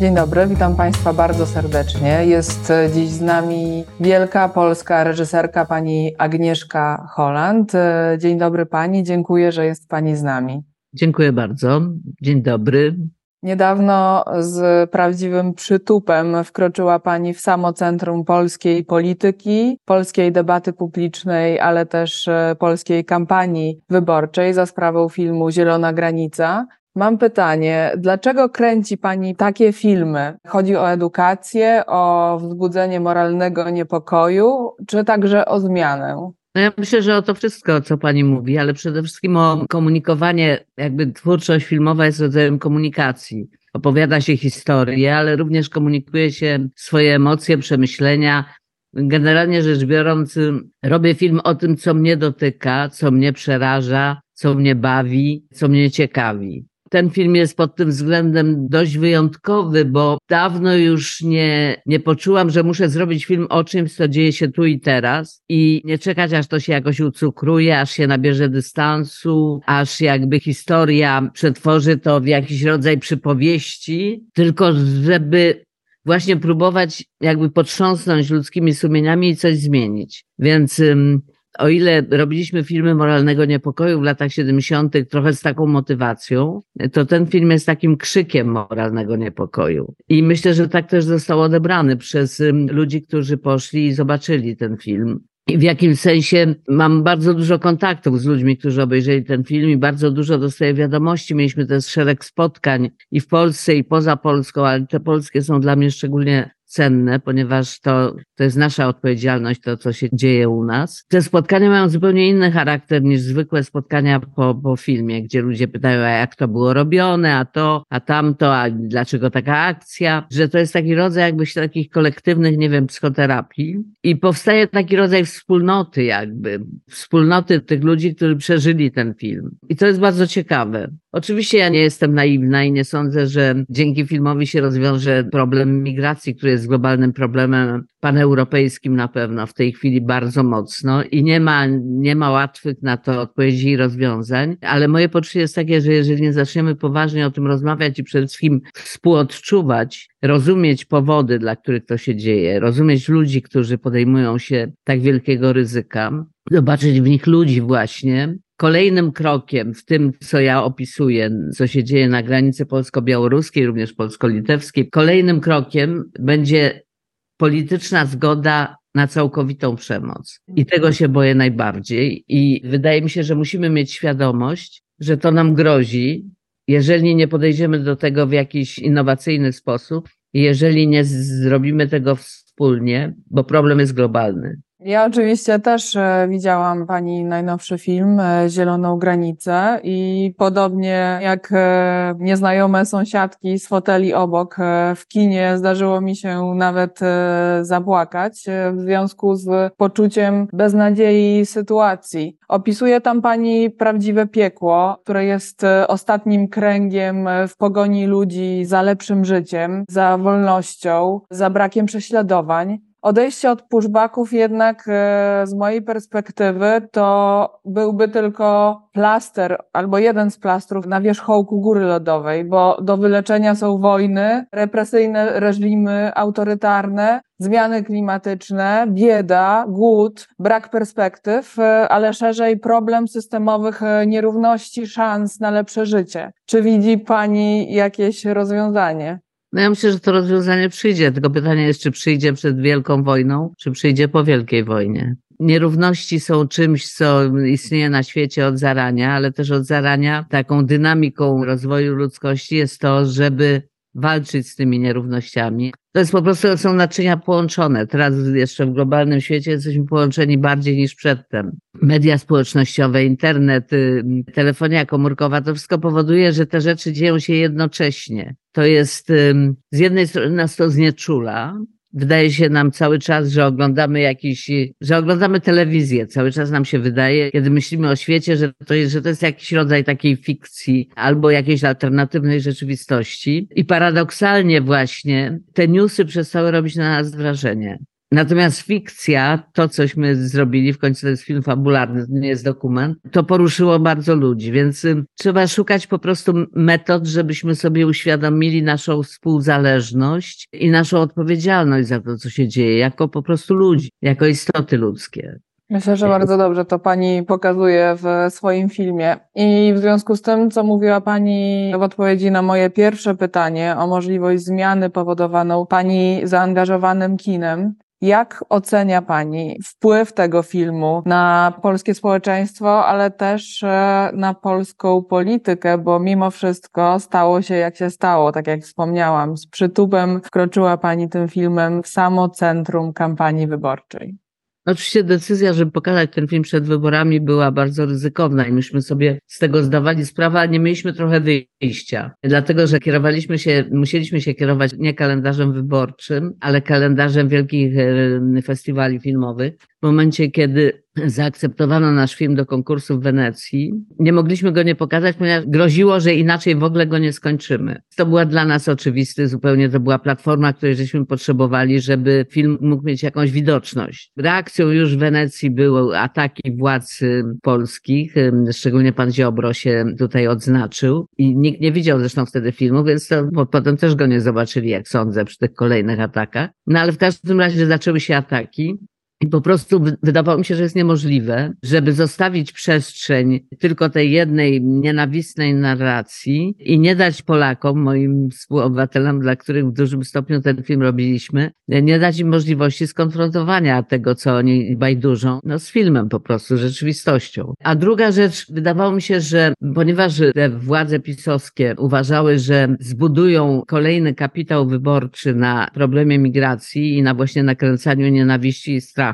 Dzień dobry, witam Państwa bardzo serdecznie. Jest dziś z nami wielka polska reżyserka pani Agnieszka Holland. Dzień dobry Pani, dziękuję, że jest Pani z nami. Dziękuję bardzo. Dzień dobry. Niedawno z prawdziwym przytupem wkroczyła Pani w samo centrum polskiej polityki, polskiej debaty publicznej, ale też polskiej kampanii wyborczej za sprawą filmu Zielona Granica. Mam pytanie, dlaczego kręci Pani takie filmy? Chodzi o edukację, o wzbudzenie moralnego niepokoju, czy także o zmianę? No ja myślę, że o to wszystko, co pani mówi, ale przede wszystkim o komunikowanie, jakby twórczość filmowa jest rodzajem komunikacji. Opowiada się historię, ale również komunikuje się swoje emocje, przemyślenia. Generalnie rzecz biorąc, robię film o tym, co mnie dotyka, co mnie przeraża, co mnie bawi, co mnie ciekawi. Ten film jest pod tym względem dość wyjątkowy, bo dawno już nie, nie poczułam, że muszę zrobić film o czymś, co dzieje się tu i teraz i nie czekać, aż to się jakoś ucukruje, aż się nabierze dystansu, aż jakby historia przetworzy to w jakiś rodzaj przypowieści, tylko żeby właśnie próbować jakby potrząsnąć ludzkimi sumieniami i coś zmienić. Więc o ile robiliśmy filmy moralnego niepokoju w latach 70., trochę z taką motywacją, to ten film jest takim krzykiem moralnego niepokoju. I myślę, że tak też został odebrany przez ludzi, którzy poszli i zobaczyli ten film. I w jakimś sensie mam bardzo dużo kontaktów z ludźmi, którzy obejrzeli ten film i bardzo dużo dostaję wiadomości. Mieliśmy też szereg spotkań i w Polsce, i poza Polską, ale te polskie są dla mnie szczególnie cenne, ponieważ to, to jest nasza odpowiedzialność, to co się dzieje u nas. Te spotkania mają zupełnie inny charakter niż zwykłe spotkania po, po filmie, gdzie ludzie pytają, a jak to było robione, a to, a tamto, a dlaczego taka akcja, że to jest taki rodzaj jakby takich kolektywnych, nie wiem, psychoterapii i powstaje taki rodzaj wspólnoty jakby, wspólnoty tych ludzi, którzy przeżyli ten film. I to jest bardzo ciekawe. Oczywiście ja nie jestem naiwna i nie sądzę, że dzięki filmowi się rozwiąże problem migracji, który jest globalnym problemem paneuropejskim na pewno w tej chwili bardzo mocno i nie ma, nie ma łatwych na to odpowiedzi i rozwiązań, ale moje poczucie jest takie, że jeżeli nie zaczniemy poważnie o tym rozmawiać i przede wszystkim współodczuwać, rozumieć powody, dla których to się dzieje, rozumieć ludzi, którzy podejmują się tak wielkiego ryzyka, zobaczyć w nich ludzi właśnie, Kolejnym krokiem w tym, co ja opisuję, co się dzieje na granicy polsko-białoruskiej, również polsko-litewskiej, kolejnym krokiem będzie polityczna zgoda na całkowitą przemoc. I tego się boję najbardziej. I wydaje mi się, że musimy mieć świadomość, że to nam grozi, jeżeli nie podejdziemy do tego w jakiś innowacyjny sposób, jeżeli nie zrobimy tego wspólnie, bo problem jest globalny. Ja oczywiście też e, widziałam Pani najnowszy film e, Zieloną Granicę i podobnie jak e, nieznajome sąsiadki z foteli obok w kinie zdarzyło mi się nawet zapłakać w związku z poczuciem beznadziei sytuacji. Opisuje tam Pani prawdziwe piekło, które jest ostatnim kręgiem w pogoni ludzi za lepszym życiem, za wolnością, za brakiem prześladowań. Odejście od pushbacków jednak e, z mojej perspektywy to byłby tylko plaster albo jeden z plastrów na wierzchołku góry lodowej, bo do wyleczenia są wojny, represyjne reżimy autorytarne, zmiany klimatyczne, bieda, głód, brak perspektyw, e, ale szerzej problem systemowych e, nierówności szans na lepsze życie. Czy widzi Pani jakieś rozwiązanie? No ja myślę, że to rozwiązanie przyjdzie, tylko pytanie jest, czy przyjdzie przed Wielką Wojną, czy przyjdzie po Wielkiej Wojnie. Nierówności są czymś, co istnieje na świecie od zarania, ale też od zarania taką dynamiką rozwoju ludzkości jest to, żeby walczyć z tymi nierównościami. To jest po prostu, są naczynia połączone. Teraz jeszcze w globalnym świecie jesteśmy połączeni bardziej niż przedtem. Media społecznościowe, internet, y, telefonia komórkowa, to wszystko powoduje, że te rzeczy dzieją się jednocześnie. To jest, z jednej strony nas to znieczula, Wydaje się nam cały czas, że oglądamy jakiś, że oglądamy telewizję. Cały czas nam się wydaje, kiedy myślimy o świecie, że to jest, że to jest jakiś rodzaj takiej fikcji albo jakiejś alternatywnej rzeczywistości. I paradoksalnie właśnie te newsy przestały robić na nas wrażenie. Natomiast fikcja, to cośmy zrobili, w końcu to jest film fabularny, to nie jest dokument, to poruszyło bardzo ludzi, więc y, trzeba szukać po prostu metod, żebyśmy sobie uświadomili naszą współzależność i naszą odpowiedzialność za to, co się dzieje, jako po prostu ludzi, jako istoty ludzkie. Myślę, że bardzo dobrze to Pani pokazuje w swoim filmie. I w związku z tym, co mówiła Pani w odpowiedzi na moje pierwsze pytanie o możliwość zmiany powodowaną Pani zaangażowanym kinem, jak ocenia Pani wpływ tego filmu na polskie społeczeństwo, ale też e, na polską politykę, bo mimo wszystko stało się jak się stało, tak jak wspomniałam. Z przytupem wkroczyła Pani tym filmem w samo centrum kampanii wyborczej. Oczywiście decyzja, żeby pokazać ten film przed wyborami była bardzo ryzykowna i myśmy sobie z tego zdawali sprawę, ale nie mieliśmy trochę wyjścia. Dlatego, że kierowaliśmy się, musieliśmy się kierować nie kalendarzem wyborczym, ale kalendarzem wielkich e, festiwali filmowych. W momencie, kiedy zaakceptowano nasz film do konkursu w Wenecji. Nie mogliśmy go nie pokazać, ponieważ groziło, że inaczej w ogóle go nie skończymy. To była dla nas oczywisty, zupełnie to była platforma, której żeśmy potrzebowali, żeby film mógł mieć jakąś widoczność. Reakcją już w Wenecji były ataki władz polskich, szczególnie pan Ziobro się tutaj odznaczył i nikt nie widział zresztą wtedy filmu, więc to, potem też go nie zobaczyli, jak sądzę, przy tych kolejnych atakach. No ale w każdym razie zaczęły się ataki. I po prostu wydawało mi się, że jest niemożliwe, żeby zostawić przestrzeń tylko tej jednej nienawistnej narracji i nie dać Polakom, moim współobywatelom, dla których w dużym stopniu ten film robiliśmy, nie dać im możliwości skonfrontowania tego, co oni bajdużą, no z filmem po prostu, rzeczywistością. A druga rzecz, wydawało mi się, że ponieważ te władze pisowskie uważały, że zbudują kolejny kapitał wyborczy na problemie migracji i na właśnie nakręcaniu nienawiści i strachu,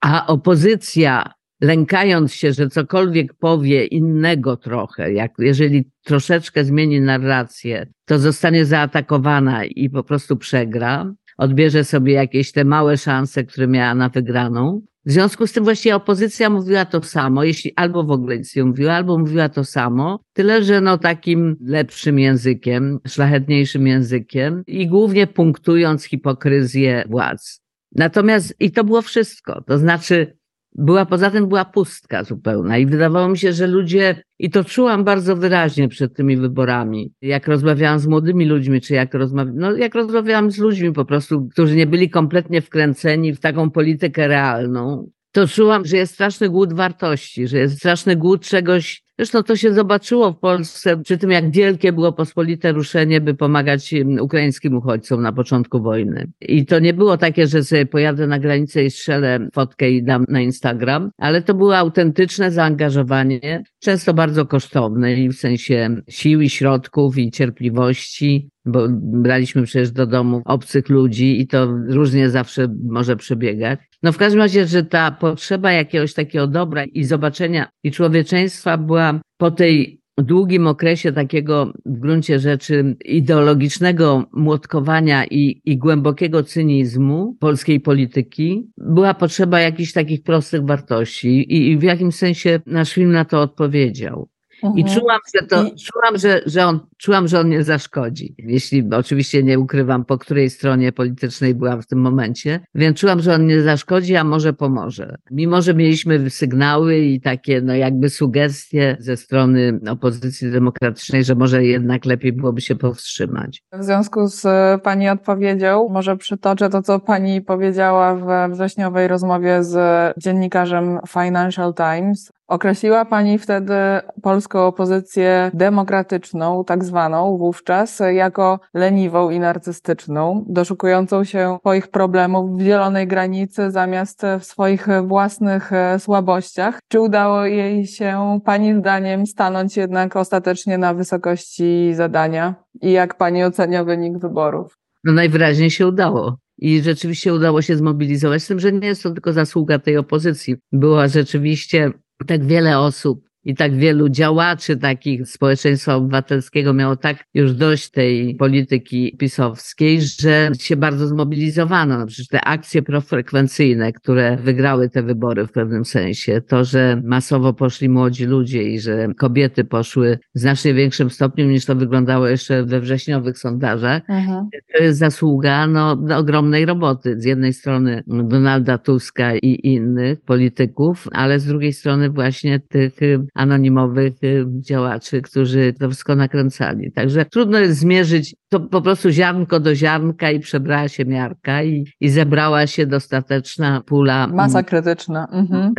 a opozycja, lękając się, że cokolwiek powie innego trochę, jak jeżeli troszeczkę zmieni narrację, to zostanie zaatakowana i po prostu przegra, odbierze sobie jakieś te małe szanse, które miała na wygraną. W związku z tym właściwie opozycja mówiła to samo, jeśli albo w ogóle nic nie mówiła, albo mówiła to samo, tyle że no takim lepszym językiem, szlachetniejszym językiem i głównie punktując hipokryzję władz. Natomiast i to było wszystko. To znaczy, była poza tym była pustka zupełna i wydawało mi się, że ludzie, i to czułam bardzo wyraźnie przed tymi wyborami, jak rozmawiałam z młodymi ludźmi, czy jak rozmawiałam, no jak rozmawiałam z ludźmi po prostu, którzy nie byli kompletnie wkręceni w taką politykę realną, to czułam, że jest straszny głód wartości, że jest straszny głód czegoś, Zresztą to się zobaczyło w Polsce przy tym, jak wielkie było pospolite ruszenie, by pomagać ukraińskim uchodźcom na początku wojny. I to nie było takie, że sobie pojadę na granicę i strzelę fotkę i dam na Instagram, ale to było autentyczne zaangażowanie, często bardzo kosztowne i w sensie sił i środków i cierpliwości bo braliśmy przecież do domu obcych ludzi i to różnie zawsze może przebiegać. No w każdym razie, że ta potrzeba jakiegoś takiego dobra i zobaczenia i człowieczeństwa była po tej długim okresie takiego w gruncie rzeczy ideologicznego młotkowania i, i głębokiego cynizmu polskiej polityki, była potrzeba jakichś takich prostych wartości i, i w jakimś sensie nasz film na to odpowiedział. I mhm. czułam, że to, I... czułam, że, że on, czułam, że on nie zaszkodzi. Jeśli oczywiście nie ukrywam, po której stronie politycznej byłam w tym momencie, więc czułam, że on nie zaszkodzi, a może pomoże. Mimo, że mieliśmy sygnały i takie, no jakby sugestie ze strony opozycji demokratycznej, że może jednak lepiej byłoby się powstrzymać. W związku z e, Pani odpowiedzią, może przytoczę to, co Pani powiedziała we wrześniowej rozmowie z dziennikarzem Financial Times. Określiła Pani wtedy polską opozycję demokratyczną, tak zwaną wówczas, jako leniwą i narcystyczną, doszukującą się swoich problemów w zielonej granicy zamiast w swoich własnych e, słabościach. Czy udało jej się Pani zdaniem stanąć jednak ostatecznie na wysokości zadania? I jak Pani ocenia wynik wyborów? No najwyraźniej się udało. I rzeczywiście udało się zmobilizować, z tym, że nie jest to tylko zasługa tej opozycji. Była rzeczywiście tak wiele osób i tak wielu działaczy takich społeczeństwa obywatelskiego miało tak już dość tej polityki pisowskiej, że się bardzo zmobilizowano. No przecież te akcje profrekwencyjne, które wygrały te wybory w pewnym sensie, to, że masowo poszli młodzi ludzie i że kobiety poszły w znacznie większym stopniu niż to wyglądało jeszcze we wrześniowych sondażach, mhm. to jest zasługa no, ogromnej roboty. Z jednej strony Donalda Tuska i innych polityków, ale z drugiej strony właśnie tych anonimowych y, działaczy, którzy to wszystko nakręcali. Także trudno jest zmierzyć to po prostu ziarnko do ziarnka i przebrała się miarka i, i zebrała się dostateczna pula. Masa krytyczna. Mhm.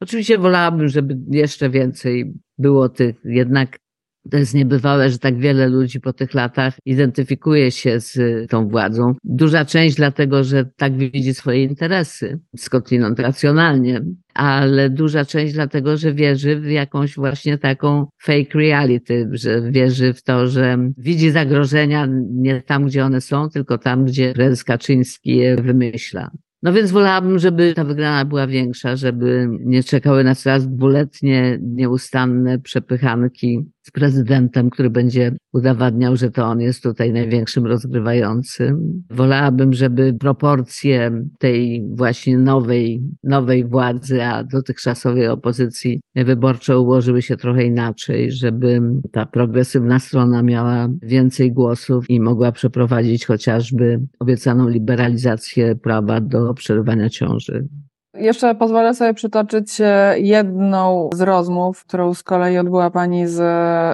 Oczywiście wolałabym, żeby jeszcze więcej było tych jednak to jest niebywałe, że tak wiele ludzi po tych latach identyfikuje się z tą władzą. Duża część dlatego, że tak widzi swoje interesy, skądinąd racjonalnie, ale duża część dlatego, że wierzy w jakąś właśnie taką fake reality, że wierzy w to, że widzi zagrożenia nie tam, gdzie one są, tylko tam, gdzie prezes Kaczyński je wymyśla. No więc wolałabym, żeby ta wygrana była większa, żeby nie czekały nas raz dwuletnie, nieustanne przepychanki z prezydentem, który będzie udowadniał, że to on jest tutaj największym rozgrywającym. Wolałabym, żeby proporcje tej właśnie nowej, nowej władzy, a dotychczasowej opozycji wyborczej ułożyły się trochę inaczej, żeby ta progresywna strona miała więcej głosów i mogła przeprowadzić chociażby obiecaną liberalizację prawa do przerywania ciąży. Jeszcze pozwolę sobie przytoczyć e, jedną z rozmów, którą z kolei odbyła Pani z,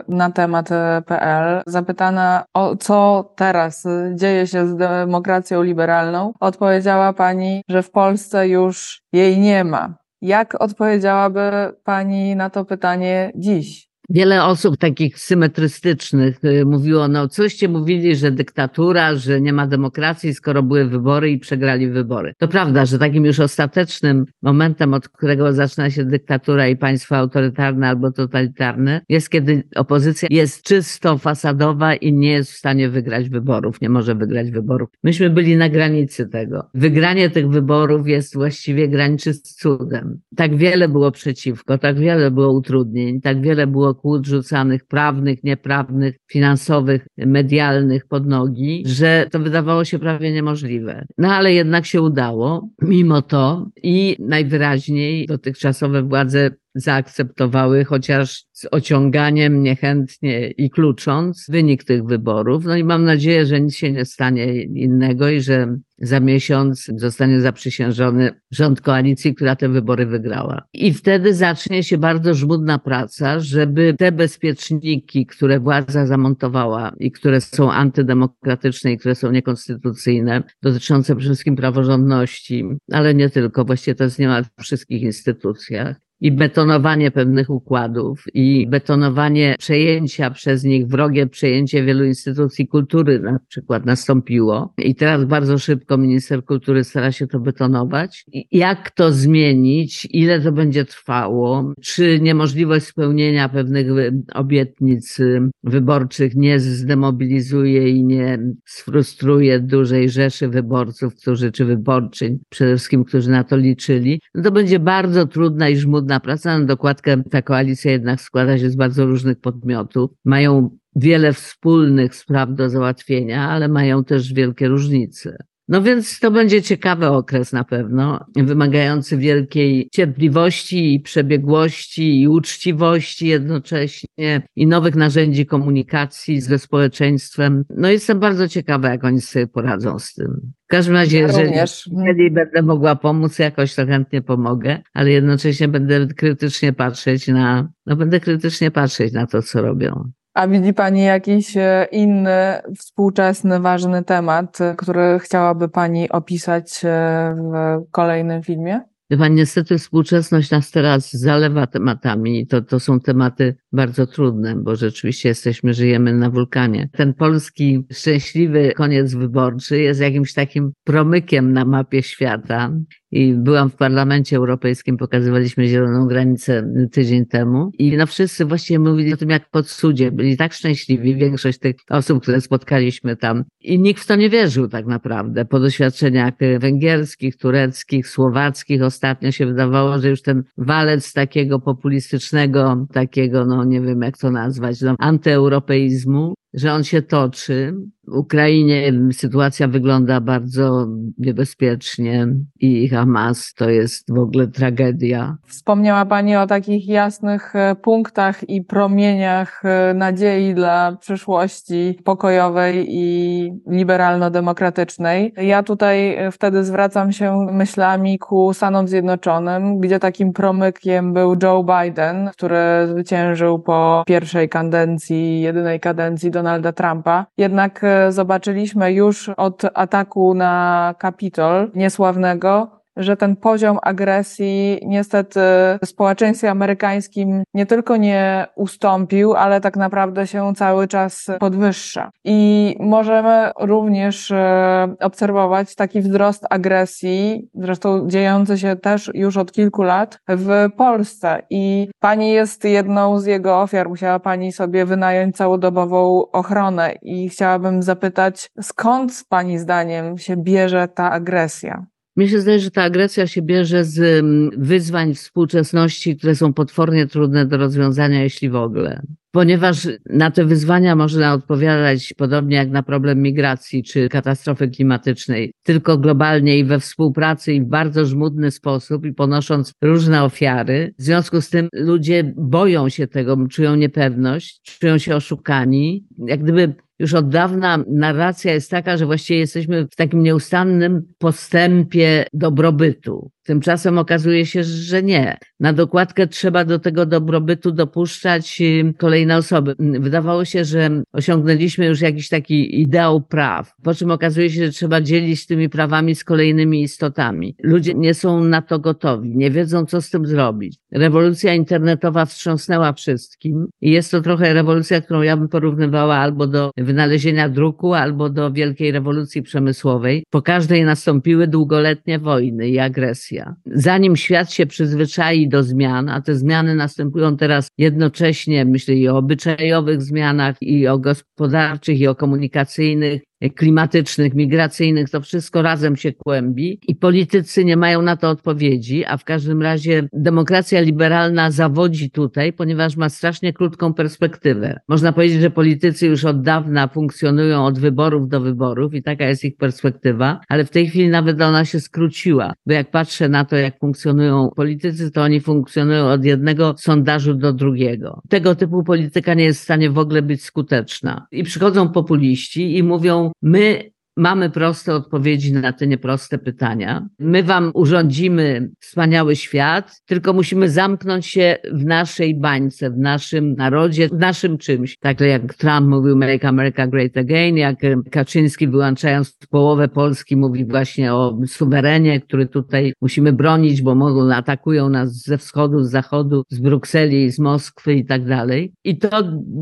na temat.pl. Zapytana o co teraz dzieje się z demokracją liberalną, odpowiedziała Pani, że w Polsce już jej nie ma. Jak odpowiedziałaby Pani na to pytanie dziś? Wiele osób takich symetrystycznych y, mówiło, no coście mówili, że dyktatura, że nie ma demokracji, skoro były wybory i przegrali wybory. To prawda, że takim już ostatecznym momentem, od którego zaczyna się dyktatura i państwo autorytarne albo totalitarne, jest kiedy opozycja jest czysto fasadowa i nie jest w stanie wygrać wyborów, nie może wygrać wyborów. Myśmy byli na granicy tego. Wygranie tych wyborów jest właściwie graniczy z cudem. Tak wiele było przeciwko, tak wiele było utrudnień, tak wiele było kłód rzucanych, prawnych, nieprawnych, finansowych, medialnych pod nogi, że to wydawało się prawie niemożliwe. No ale jednak się udało, mimo to i najwyraźniej dotychczasowe władze zaakceptowały, chociaż z ociąganiem niechętnie i klucząc wynik tych wyborów. No i mam nadzieję, że nic się nie stanie innego i że za miesiąc zostanie zaprzysiężony rząd koalicji, która te wybory wygrała. I wtedy zacznie się bardzo żmudna praca, żeby te bezpieczniki, które władza zamontowała i które są antydemokratyczne i które są niekonstytucyjne, dotyczące przede wszystkim praworządności, ale nie tylko, właściwie to jest niemal w wszystkich instytucjach, i betonowanie pewnych układów i betonowanie przejęcia przez nich, wrogie przejęcie wielu instytucji kultury na przykład nastąpiło. I teraz bardzo szybko minister kultury stara się to betonować. Jak to zmienić? Ile to będzie trwało? Czy niemożliwość spełnienia pewnych obietnic wyborczych nie zdemobilizuje i nie sfrustruje dużej rzeszy wyborców, którzy, czy wyborczyń przede wszystkim, którzy na to liczyli? No to będzie bardzo trudna i żmudna trudna praca. Na dokładkę ta koalicja jednak składa się z bardzo różnych podmiotów. Mają wiele wspólnych spraw do załatwienia, ale mają też wielkie różnice. No więc to będzie ciekawy okres na pewno, wymagający wielkiej cierpliwości i przebiegłości i uczciwości jednocześnie i nowych narzędzi komunikacji ze społeczeństwem. No jestem bardzo ciekawa, jak oni sobie poradzą z tym. W każdym razie, ja jeżeli, jeżeli będę mogła pomóc, jakoś to chętnie pomogę, ale jednocześnie będę krytycznie patrzeć na, no będę krytycznie patrzeć na to, co robią. A widzi Pani jakiś e, inny, współczesny, ważny temat, który chciałaby Pani opisać e, w kolejnym filmie? Pani, niestety współczesność nas teraz zalewa tematami. To, to są tematy bardzo trudne, bo rzeczywiście jesteśmy, żyjemy na wulkanie. Ten polski szczęśliwy koniec wyborczy jest jakimś takim promykiem na mapie świata. I byłam w Parlamencie Europejskim, pokazywaliśmy zieloną granicę tydzień temu. I no wszyscy właściwie mówili o tym, jak pod sudzie. Byli tak szczęśliwi, większość tych osób, które spotkaliśmy tam. I nikt w to nie wierzył tak naprawdę. Po doświadczeniach węgierskich, tureckich, słowackich ostatnio się wydawało, że już ten walec takiego populistycznego, takiego, no nie wiem jak to nazwać, no, antyeuropeizmu, że on się toczy. Ukrainie sytuacja wygląda bardzo niebezpiecznie i Hamas to jest w ogóle tragedia. Wspomniała Pani o takich jasnych e, punktach i promieniach e, nadziei dla przyszłości pokojowej i liberalno-demokratycznej. Ja tutaj e, wtedy zwracam się myślami ku Stanom Zjednoczonym, gdzie takim promykiem był Joe Biden, który zwyciężył po pierwszej kadencji, jedynej kadencji Donalda Trumpa. Jednak zobaczyliśmy już od ataku na Kapitol niesławnego, że ten poziom agresji niestety w społeczeństwie amerykańskim nie tylko nie ustąpił, ale tak naprawdę się cały czas podwyższa. I możemy również e, obserwować taki wzrost agresji, zresztą dziejący się też już od kilku lat w Polsce. I pani jest jedną z jego ofiar. Musiała pani sobie wynająć całodobową ochronę i chciałabym zapytać, skąd pani zdaniem się bierze ta agresja? Mnie się zdaje, że ta agresja się bierze z mm, wyzwań współczesności, które są potwornie trudne do rozwiązania, jeśli w ogóle. Ponieważ na te wyzwania można odpowiadać podobnie jak na problem migracji czy katastrofy klimatycznej, tylko globalnie i we współpracy i w bardzo żmudny sposób i ponosząc różne ofiary. W związku z tym ludzie boją się tego, czują niepewność, czują się oszukani. Jak gdyby już od dawna narracja jest taka, że właściwie jesteśmy w takim nieustannym postępie dobrobytu. Tymczasem okazuje się, że nie. Na dokładkę trzeba do tego dobrobytu dopuszczać kolejne osoby. Wydawało się, że osiągnęliśmy już jakiś taki ideał praw, po czym okazuje się, że trzeba dzielić tymi prawami z kolejnymi istotami. Ludzie nie są na to gotowi, nie wiedzą, co z tym zrobić. Rewolucja internetowa wstrząsnęła wszystkim i jest to trochę rewolucja, którą ja bym porównywała albo do wynalezienia druku, albo do wielkiej rewolucji przemysłowej. Po każdej nastąpiły długoletnie wojny i agresje. Zanim świat się przyzwyczai do zmian, a te zmiany następują teraz jednocześnie, myślę i o obyczajowych zmianach, i o gospodarczych, i o komunikacyjnych, klimatycznych, migracyjnych, to wszystko razem się kłębi i politycy nie mają na to odpowiedzi, a w każdym razie demokracja liberalna zawodzi tutaj, ponieważ ma strasznie krótką perspektywę. Można powiedzieć, że politycy już od dawna funkcjonują od wyborów do wyborów i taka jest ich perspektywa, ale w tej chwili nawet ona się skróciła, bo jak patrzę na to, jak funkcjonują politycy, to oni funkcjonują od jednego sondażu do drugiego. Tego typu polityka nie jest w stanie w ogóle być skuteczna. I przychodzą populiści i mówią, my mamy proste odpowiedzi na te nieproste pytania. My wam urządzimy wspaniały świat, tylko musimy zamknąć się w naszej bańce, w naszym narodzie, w naszym czymś. Tak jak Trump mówił Make America Great Again, jak Kaczyński wyłączając połowę Polski mówi właśnie o suwerenie, który tutaj musimy bronić, bo mogą, atakują nas ze wschodu, z zachodu, z Brukseli, z Moskwy i tak dalej. I to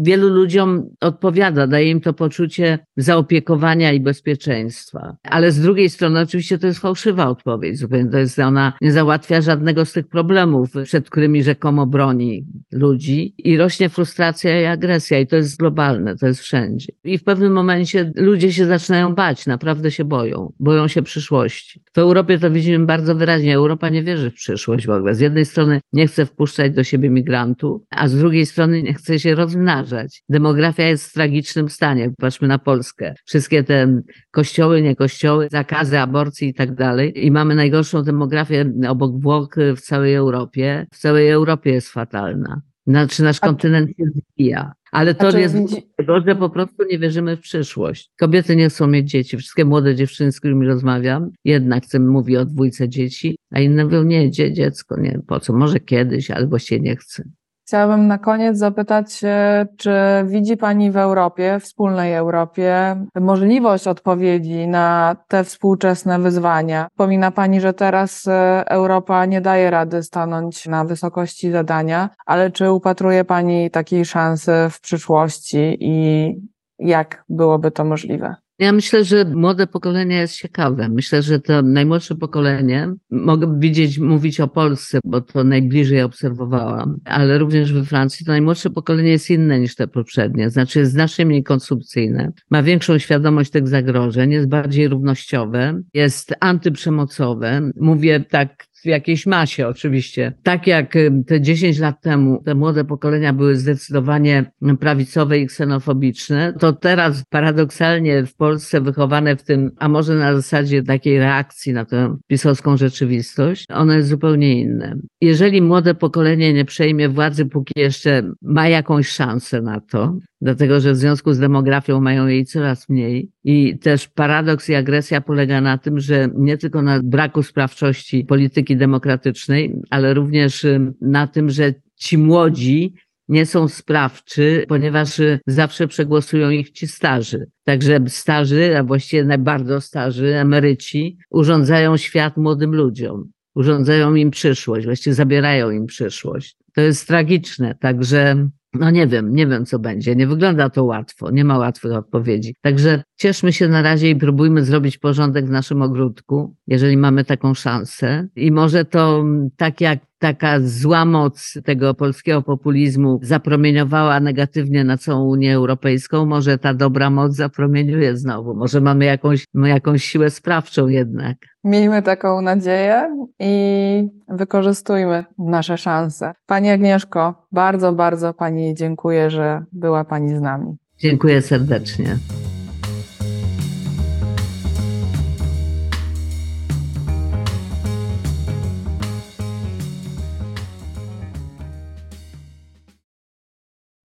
wielu ludziom odpowiada, daje im to poczucie zaopiekowania i bezpieczeństwa bezpieczeństwa. Ale z drugiej strony oczywiście to jest fałszywa odpowiedź. Zupełnie to jest, ona nie załatwia żadnego z tych problemów, przed którymi rzekomo broni ludzi i rośnie frustracja i agresja i to jest globalne, to jest wszędzie. I w pewnym momencie ludzie się zaczynają bać, naprawdę się boją, boją się przyszłości. W Europie to widzimy bardzo wyraźnie. Europa nie wierzy w przyszłość w ogóle. Z jednej strony nie chce wpuszczać do siebie migrantów, a z drugiej strony nie chce się rozmnażać. Demografia jest w tragicznym stanie. Patrzmy na Polskę. Wszystkie te kościoły, nie kościoły, zakazy aborcji i tak dalej. I mamy najgorszą demografię obok Włoch w całej Europie. W całej Europie jest fatalna. Znaczy nasz A... kontynent się zbija. Ale to jest tego, że po prostu nie wierzymy w przyszłość. Kobiety nie chcą mieć dzieci. Wszystkie młode dziewczyny, z którymi rozmawiam, jednak chcę mówi o dwójce dzieci, a inne mówią, nie, dzie, dziecko, nie, po co, może kiedyś, albo się nie chce. Chciałabym na koniec zapytać czy widzi Pani w Europie, wspólnej Europie, możliwość odpowiedzi na te współczesne wyzwania? Wspomina Pani, że teraz e, Europa nie daje rady stanąć na wysokości zadania, ale czy upatruje Pani takiej szansy w przyszłości i jak byłoby to możliwe? Ja myślę, że młode pokolenie jest ciekawe. Myślę, że to najmłodsze pokolenie, mogę widzieć, mówić o Polsce, bo to najbliżej obserwowałam, ale również we Francji to najmłodsze pokolenie jest inne niż te poprzednie, znaczy jest znacznie mniej konsumpcyjne, ma większą świadomość tych zagrożeń, jest bardziej równościowe, jest antyprzemocowe. Mówię tak w jakiejś masie oczywiście. Tak jak te 10 lat temu te młode pokolenia były zdecydowanie prawicowe i ksenofobiczne, to teraz paradoksalnie w Polsce wychowane w tym, a może na zasadzie takiej reakcji na tę pisowską rzeczywistość, ono jest zupełnie inne. Jeżeli młode pokolenie nie przejmie władzy, póki jeszcze ma jakąś szansę na to, dlatego że w związku z demografią mają jej coraz mniej. I też paradoks i agresja polega na tym, że nie tylko na braku sprawczości polityki demokratycznej, ale również y, na tym, że ci młodzi nie są sprawczy, ponieważ y, zawsze przegłosują ich ci starzy. Także starzy, a właściwie najbardziej starzy, emeryci, urządzają świat młodym ludziom. Urządzają im przyszłość, właściwie zabierają im przyszłość. To jest tragiczne, także no nie wiem, nie wiem co będzie. Nie wygląda to łatwo, nie ma łatwych odpowiedzi. Także cieszmy się na razie i próbujmy zrobić porządek w naszym ogródku, jeżeli mamy taką szansę. I może to mm, tak jak taka zła moc tego polskiego populizmu zapromieniowała negatywnie na całą Unię Europejską, może ta dobra moc zapromieniuje znowu. Może mamy jakąś, jakąś siłę sprawczą jednak. Miejmy taką nadzieję i wykorzystujmy nasze szanse. Pani Agnieszko, bardzo, bardzo Pani dziękuję, że była Pani z nami. Dziękuję serdecznie.